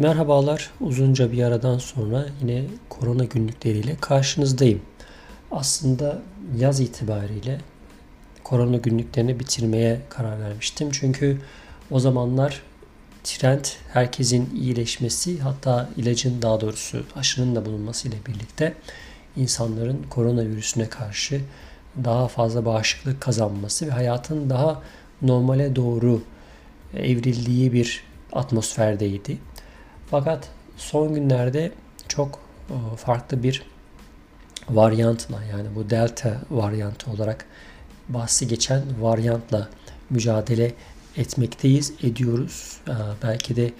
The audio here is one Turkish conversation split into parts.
Merhabalar, uzunca bir aradan sonra yine korona günlükleriyle karşınızdayım. Aslında yaz itibariyle korona günlüklerini bitirmeye karar vermiştim. Çünkü o zamanlar trend herkesin iyileşmesi hatta ilacın daha doğrusu aşının da bulunması ile birlikte insanların koronavirüsüne karşı daha fazla bağışıklık kazanması ve hayatın daha normale doğru evrildiği bir atmosferdeydi. Fakat son günlerde çok e, farklı bir varyantla yani bu delta varyantı olarak bahsi geçen varyantla mücadele etmekteyiz, ediyoruz. E, belki de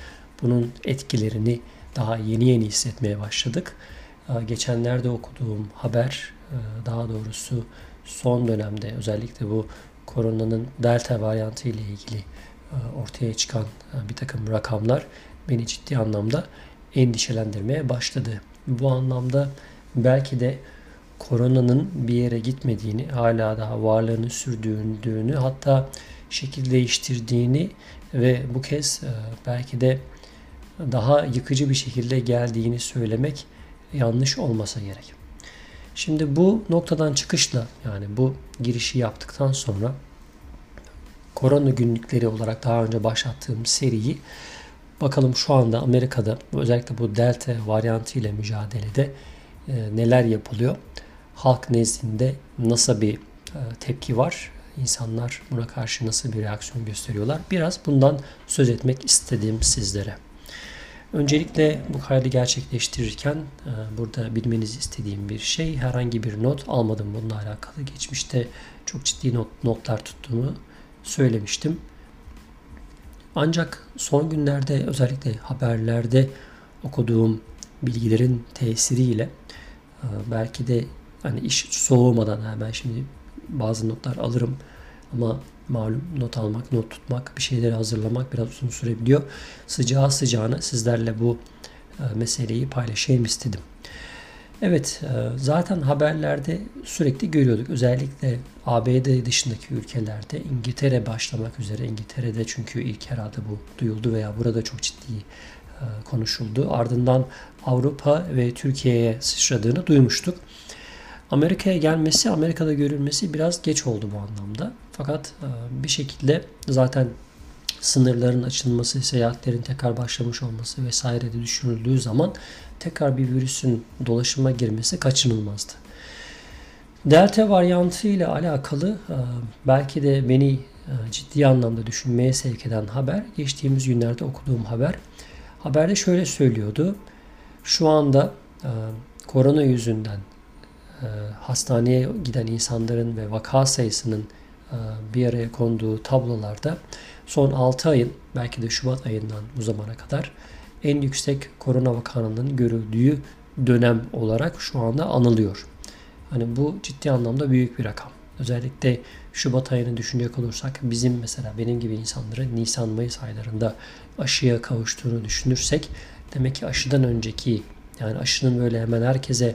bunun etkilerini daha yeni yeni hissetmeye başladık. E, geçenlerde okuduğum haber, daha doğrusu son dönemde özellikle bu koronanın delta varyantı ile ilgili ortaya çıkan bir takım rakamlar beni ciddi anlamda endişelendirmeye başladı. Bu anlamda belki de koronanın bir yere gitmediğini, hala daha varlığını sürdüğünü, hatta şekil değiştirdiğini ve bu kez e, belki de daha yıkıcı bir şekilde geldiğini söylemek yanlış olmasa gerek. Şimdi bu noktadan çıkışla yani bu girişi yaptıktan sonra korona günlükleri olarak daha önce başlattığım seriyi Bakalım şu anda Amerika'da özellikle bu delta varyantı ile mücadelede e, neler yapılıyor? Halk nezdinde nasıl bir e, tepki var? İnsanlar buna karşı nasıl bir reaksiyon gösteriyorlar? Biraz bundan söz etmek istedim sizlere. Öncelikle bu kaydı gerçekleştirirken e, burada bilmenizi istediğim bir şey herhangi bir not almadım bununla alakalı. Geçmişte çok ciddi not, notlar tuttuğumu söylemiştim. Ancak son günlerde özellikle haberlerde okuduğum bilgilerin tesiriyle e, belki de hani iş soğumadan hemen şimdi bazı notlar alırım ama malum not almak, not tutmak, bir şeyleri hazırlamak biraz uzun sürebiliyor. Sıcağı sıcağına sizlerle bu e, meseleyi paylaşayım istedim. Evet, e, zaten haberlerde sürekli görüyorduk. Özellikle ABD dışındaki ülkelerde İngiltere başlamak üzere. İngiltere'de çünkü ilk herhalde bu duyuldu veya burada çok ciddi e, konuşuldu. Ardından Avrupa ve Türkiye'ye sıçradığını duymuştuk. Amerika'ya gelmesi, Amerika'da görülmesi biraz geç oldu bu anlamda. Fakat e, bir şekilde zaten sınırların açılması, seyahatlerin tekrar başlamış olması vesaire de düşünüldüğü zaman tekrar bir virüsün dolaşıma girmesi kaçınılmazdı. Delta varyantı ile alakalı e, belki de beni e, ciddi anlamda düşünmeye sevk eden haber geçtiğimiz günlerde okuduğum haber. Haberde şöyle söylüyordu. Şu anda e, korona yüzünden hastaneye giden insanların ve vaka sayısının bir araya konduğu tablolarda son 6 ayın belki de Şubat ayından bu zamana kadar en yüksek korona vakanının görüldüğü dönem olarak şu anda anılıyor. Hani bu ciddi anlamda büyük bir rakam. Özellikle Şubat ayını düşünecek olursak bizim mesela benim gibi insanların Nisan-Mayıs aylarında aşıya kavuştuğunu düşünürsek demek ki aşıdan önceki yani aşının böyle hemen herkese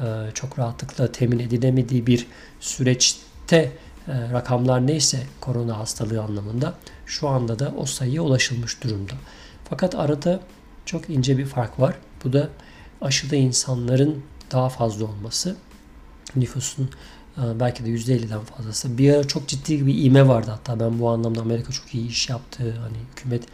e, çok rahatlıkla temin edilemediği bir süreçte e, rakamlar neyse korona hastalığı anlamında şu anda da o sayıya ulaşılmış durumda. Fakat arada çok ince bir fark var. Bu da aşıda insanların daha fazla olması. Nüfusun e, belki de %50'den fazlası. Bir ara çok ciddi bir ime vardı hatta ben bu anlamda Amerika çok iyi iş yaptı. Hani hükümet e,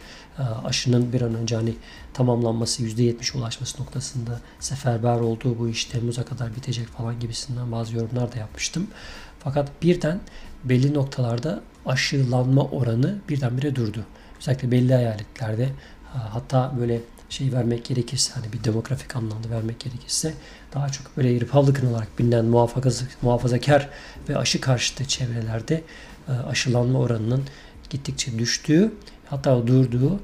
aşının bir an önce hani tamamlanması %70 ulaşması noktasında seferber olduğu bu iş Temmuz'a kadar bitecek falan gibisinden bazı yorumlar da yapmıştım. Fakat birden belli noktalarda aşılanma oranı birdenbire durdu. Özellikle belli eyaletlerde hatta böyle şey vermek gerekirse hani bir demografik anlamda vermek gerekirse daha çok böyle Republican olarak bilinen muhafazakar, muhafazakar ve aşı karşıtı çevrelerde e, aşılanma oranının gittikçe düştüğü hatta durduğu e,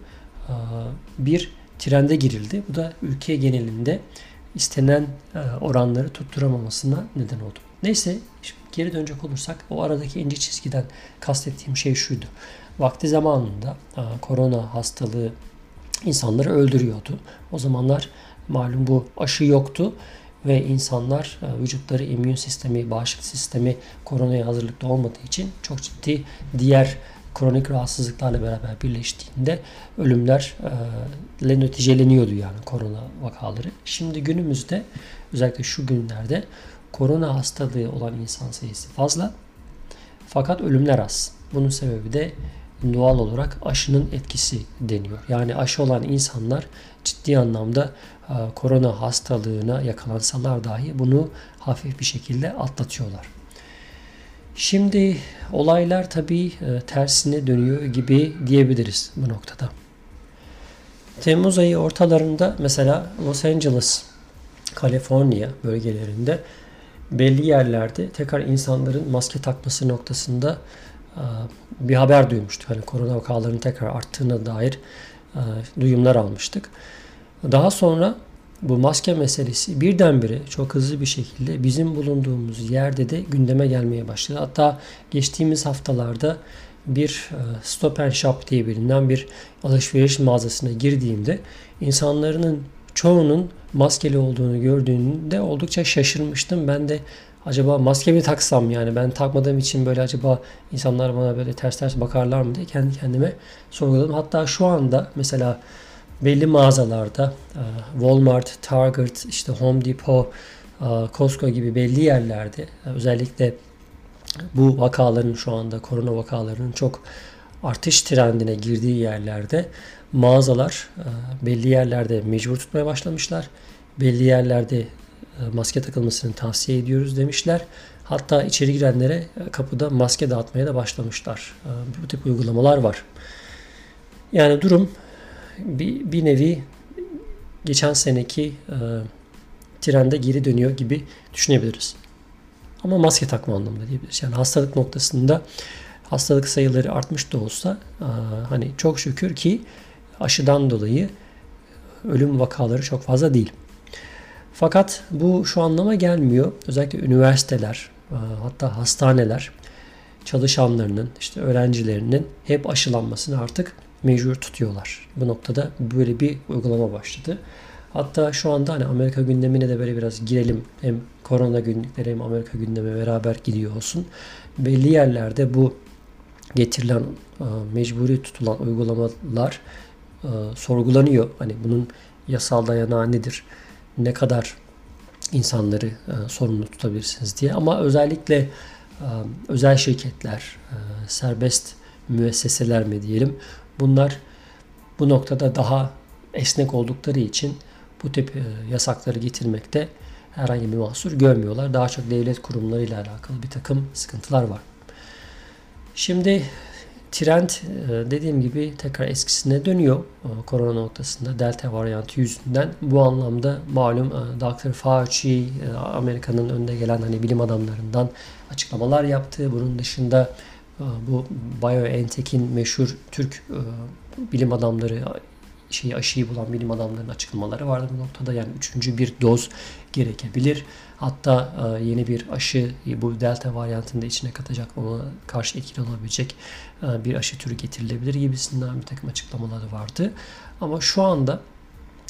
bir trende girildi. Bu da ülke genelinde istenen e, oranları tutturamamasına neden oldu. Neyse geri dönecek olursak o aradaki ince çizgiden kastettiğim şey şuydu. Vakti zamanında korona hastalığı insanları öldürüyordu. O zamanlar malum bu aşı yoktu ve insanlar e, vücutları immün sistemi, bağışıklık sistemi koronaya hazırlıklı olmadığı için çok ciddi diğer kronik rahatsızlıklarla beraber birleştiğinde ölümler ile neticeleniyordu yani korona vakaları. Şimdi günümüzde özellikle şu günlerde korona hastalığı olan insan sayısı fazla fakat ölümler az. Bunun sebebi de doğal olarak aşının etkisi deniyor. Yani aşı olan insanlar ciddi anlamda korona hastalığına yakalansalar dahi bunu hafif bir şekilde atlatıyorlar. Şimdi olaylar tabii e, tersine dönüyor gibi diyebiliriz bu noktada. Temmuz ayı ortalarında mesela Los Angeles, Kaliforniya bölgelerinde belli yerlerde tekrar insanların maske takması noktasında e, bir haber duymuştuk. Hani korona vakalarının tekrar arttığına dair e, duyumlar almıştık. Daha sonra bu maske meselesi birdenbire çok hızlı bir şekilde bizim bulunduğumuz yerde de gündeme gelmeye başladı. Hatta geçtiğimiz haftalarda bir e, Stop and Shop diye bilinen bir alışveriş mağazasına girdiğimde insanların çoğunun maskeli olduğunu gördüğünde oldukça şaşırmıştım. Ben de acaba maske mi taksam yani ben takmadığım için böyle acaba insanlar bana böyle ters ters bakarlar mı diye kendi kendime sorguladım. Hatta şu anda mesela belli mağazalarda e, Walmart, Target, işte Home Depot, e, Costco gibi belli yerlerde e, özellikle bu vakaların şu anda korona vakalarının çok artış trendine girdiği yerlerde mağazalar belli yerlerde mecbur tutmaya başlamışlar. Belli yerlerde maske takılmasını tavsiye ediyoruz demişler. Hatta içeri girenlere kapıda maske dağıtmaya da başlamışlar. Bu tip uygulamalar var. Yani durum bir, bir nevi geçen seneki e, trende geri dönüyor gibi düşünebiliriz. Ama maske takma anlamında diyebiliriz. Yani hastalık noktasında hastalık sayıları artmış da olsa e, hani çok şükür ki aşıdan dolayı ölüm vakaları çok fazla değil. Fakat bu şu anlama gelmiyor. Özellikle üniversiteler, e, hatta hastaneler çalışanlarının, işte öğrencilerinin hep aşılanmasını artık mecbur tutuyorlar. Bu noktada böyle bir uygulama başladı. Hatta şu anda hani Amerika gündemine de böyle biraz girelim. Hem korona günlükleri hem Amerika gündemi beraber gidiyor olsun. Belli yerlerde bu getirilen e, mecburi tutulan uygulamalar e, sorgulanıyor. Hani bunun yasal dayanağı nedir? Ne kadar insanları e, sorumlu tutabilirsiniz diye. Ama özellikle özel şirketler, serbest müesseseler mi diyelim Bunlar bu noktada daha esnek oldukları için bu tip e, yasakları getirmekte herhangi bir mahsur görmüyorlar. Daha çok devlet kurumlarıyla alakalı bir takım sıkıntılar var. Şimdi trend e, dediğim gibi tekrar eskisine dönüyor e, korona noktasında delta varyantı yüzünden. Bu anlamda malum Dr. Fauci Amerika'nın önde gelen hani bilim adamlarından açıklamalar yaptı. Bunun dışında bu BioNTech'in meşhur Türk e, bilim adamları şeyi aşıyı bulan bilim adamlarının açıklamaları vardı bu noktada. Yani üçüncü bir doz gerekebilir. Hatta e, yeni bir aşı bu delta varyantını da içine katacak ona karşı etkili olabilecek e, bir aşı türü getirilebilir gibisinden bir takım açıklamaları vardı. Ama şu anda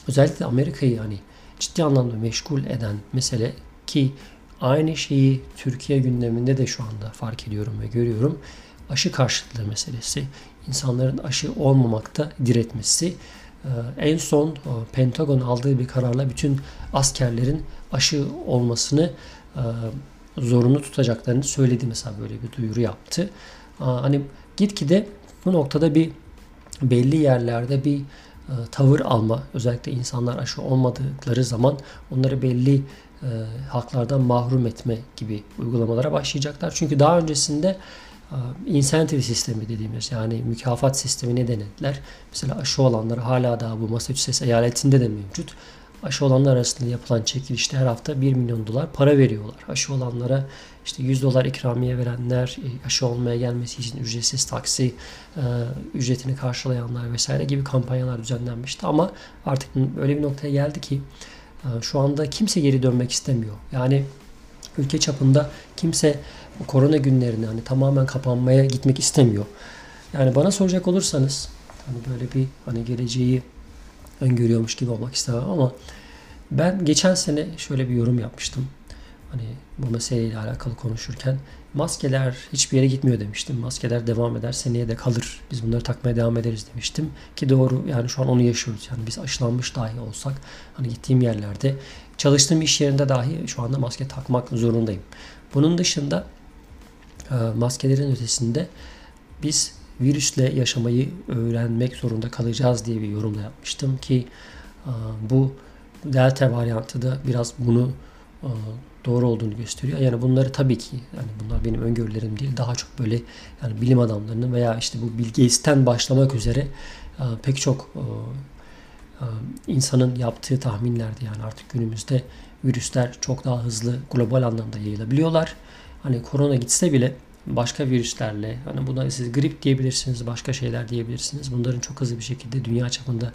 özellikle Amerika'yı hani ciddi anlamda meşgul eden mesele ki Aynı şeyi Türkiye gündeminde de şu anda fark ediyorum ve görüyorum. Aşı karşıtlığı meselesi. İnsanların aşı olmamakta diretmesi. Ee, en son e, Pentagon aldığı bir kararla bütün askerlerin aşı olmasını e, zorunlu tutacaklarını söyledi mesela böyle bir duyuru yaptı. Hani gitgide bu noktada bir belli yerlerde bir e, tavır alma özellikle insanlar aşı olmadıkları zaman onları belli e, haklardan mahrum etme gibi uygulamalara başlayacaklar. Çünkü daha öncesinde e, insentive sistemi dediğimiz yani mükafat sistemi ne denediler? Mesela aşı olanlar hala daha bu Massachusetts eyaletinde de mevcut. Aşı olanlar arasında yapılan çekilişte her hafta 1 milyon dolar para veriyorlar. Aşı olanlara işte 100 dolar ikramiye verenler, e, aşı olmaya gelmesi için ücretsiz taksi e, ücretini karşılayanlar vesaire gibi kampanyalar düzenlenmişti. Ama artık öyle bir noktaya geldi ki şu anda kimse geri dönmek istemiyor. Yani ülke çapında kimse korona günlerini hani tamamen kapanmaya gitmek istemiyor. Yani bana soracak olursanız hani böyle bir hani geleceği öngörüyormuş gibi olmak istemem ama ben geçen sene şöyle bir yorum yapmıştım. Hani bu meseleyle alakalı konuşurken maskeler hiçbir yere gitmiyor demiştim. Maskeler devam eder, seneye de kalır. Biz bunları takmaya devam ederiz demiştim. Ki doğru yani şu an onu yaşıyoruz. Yani biz aşılanmış dahi olsak hani gittiğim yerlerde çalıştığım iş yerinde dahi şu anda maske takmak zorundayım. Bunun dışında e, maskelerin ötesinde biz virüsle yaşamayı öğrenmek zorunda kalacağız diye bir yorumla yapmıştım ki e, bu delta varyantı da biraz bunu doğru olduğunu gösteriyor. Yani bunları tabii ki yani bunlar benim öngörülerim değil. Daha çok böyle yani bilim adamlarının veya işte bu Bill başlamak üzere pek çok insanın yaptığı tahminlerdi. Yani artık günümüzde virüsler çok daha hızlı global anlamda yayılabiliyorlar. Hani korona gitse bile başka virüslerle hani buna siz grip diyebilirsiniz, başka şeyler diyebilirsiniz. Bunların çok hızlı bir şekilde dünya çapında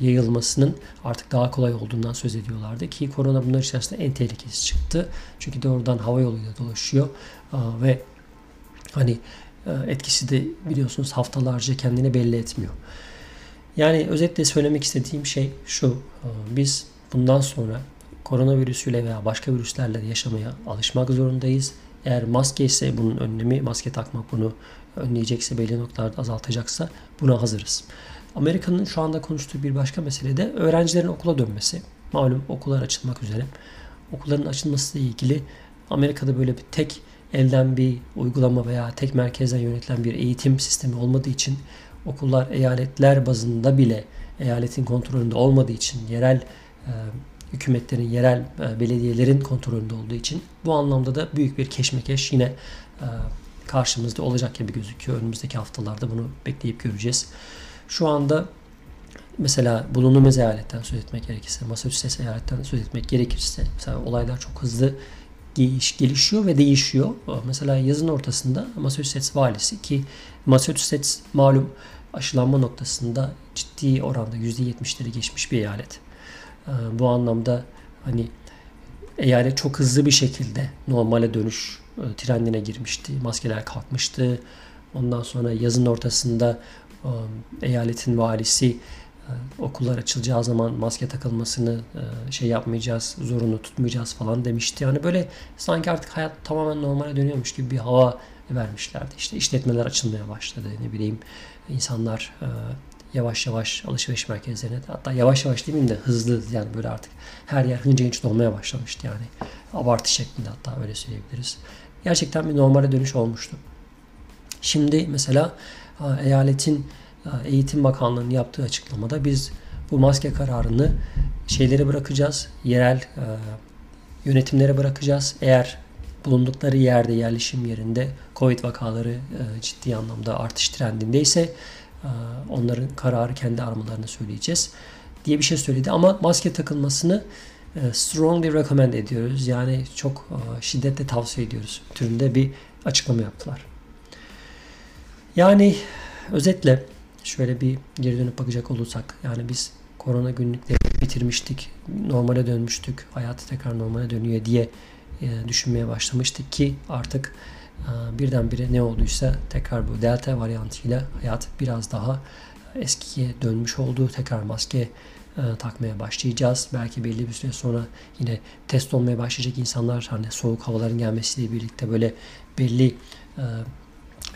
yayılmasının artık daha kolay olduğundan söz ediyorlardı ki korona bunlar içerisinde en tehlikesi çıktı. Çünkü doğrudan hava yoluyla dolaşıyor ve hani etkisi de biliyorsunuz haftalarca kendini belli etmiyor. Yani özetle söylemek istediğim şey şu. Biz bundan sonra koronavirüsüyle veya başka virüslerle yaşamaya alışmak zorundayız. Eğer maske ise bunun önlemi, maske takmak bunu önleyecekse, belli noktalarda azaltacaksa buna hazırız. Amerika'nın şu anda konuştuğu bir başka mesele de öğrencilerin okula dönmesi. Malum okullar açılmak üzere. Okulların açılması ile ilgili Amerika'da böyle bir tek elden bir uygulama veya tek merkezden yönetilen bir eğitim sistemi olmadığı için okullar eyaletler bazında bile eyaletin kontrolünde olmadığı için yerel e, hükümetlerin, yerel e, belediyelerin kontrolünde olduğu için bu anlamda da büyük bir keşmekeş yine e, karşımızda olacak gibi gözüküyor. Önümüzdeki haftalarda bunu bekleyip göreceğiz. Şu anda mesela bulunduğumuz eyaletten söz etmek gerekirse, Massachusetts eyaletten söz etmek gerekirse mesela olaylar çok hızlı geliş, gelişiyor ve değişiyor. Mesela yazın ortasında Massachusetts valisi ki Massachusetts malum aşılanma noktasında ciddi oranda %70'leri geçmiş bir eyalet. Ee, bu anlamda hani eyalet çok hızlı bir şekilde normale dönüş e, trendine girmişti. Maskeler kalkmıştı. Ondan sonra yazın ortasında eyaletin valisi e, okullar açılacağı zaman maske takılmasını şey yapmayacağız, zorunlu tutmayacağız falan demişti. Yani böyle sanki artık hayat tamamen normale dönüyormuş gibi bir hava vermişlerdi. İşte işletmeler açılmaya başladı. Ne bileyim insanlar yavaş yavaş alışveriş merkezlerine hatta yavaş yavaş demeyeyim de hızlı yani böyle artık her yer hınca hınç dolmaya başlamıştı yani. Abartı şeklinde hatta öyle söyleyebiliriz. Gerçekten bir normale dönüş olmuştu. Şimdi mesela eyaletin Eğitim Bakanlığı'nın yaptığı açıklamada biz bu maske kararını şeylere bırakacağız. Yerel yönetimlere bırakacağız. Eğer bulundukları yerde yerleşim yerinde Covid vakaları ciddi anlamda artış trendindeyse ee, onların kararı kendi aramalarını söyleyeceğiz diye bir şey söyledi. Ama maske takılmasını e, strongly recommend ediyoruz. Yani çok e, şiddetle tavsiye ediyoruz türünde bir açıklama yaptılar. Yani özetle şöyle bir geri dönüp bakacak olursak yani biz korona günlükleri bitirmiştik, normale dönmüştük, hayatı tekrar normale dönüyor diye e, düşünmeye başlamıştık ki artık ee, birdenbire ne olduysa tekrar bu delta varyantıyla hayat biraz daha eskiye dönmüş oldu. Tekrar maske e, takmaya başlayacağız. Belki belli bir süre sonra yine test olmaya başlayacak insanlar hani soğuk havaların gelmesiyle birlikte böyle belli e,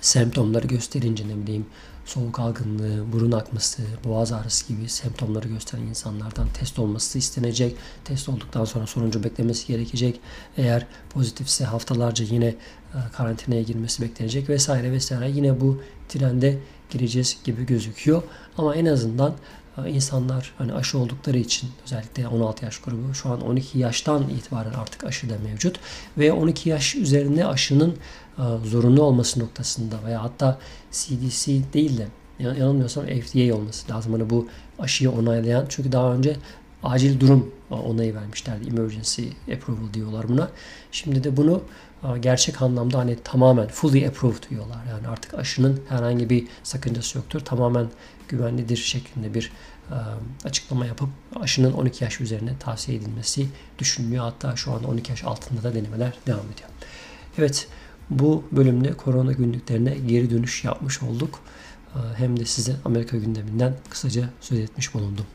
semptomları gösterince ne bileyim soğuk algınlığı, burun akması, boğaz ağrısı gibi semptomları gösteren insanlardan test olması istenecek. Test olduktan sonra sonucu beklemesi gerekecek. Eğer pozitifse haftalarca yine e, karantinaya girmesi beklenecek vesaire vesaire. Yine bu trende gireceğiz gibi gözüküyor. Ama en azından e, insanlar hani aşı oldukları için özellikle 16 yaş grubu şu an 12 yaştan itibaren artık aşı da mevcut ve 12 yaş üzerinde aşının e, zorunlu olması noktasında veya hatta CDC değil de yanılmıyorsam FDA olması lazım. Hani bu aşıyı onaylayan çünkü daha önce acil durum onayı vermişlerdi. Emergency approval diyorlar buna. Şimdi de bunu e, gerçek anlamda hani tamamen fully approved diyorlar. Yani artık aşının herhangi bir sakıncası yoktur. Tamamen güvenlidir şeklinde bir açıklama yapıp aşının 12 yaş üzerine tavsiye edilmesi düşünülüyor. Hatta şu an 12 yaş altında da denemeler devam ediyor. Evet bu bölümde korona günlüklerine geri dönüş yapmış olduk. Hem de size Amerika gündeminden kısaca söz etmiş bulundum.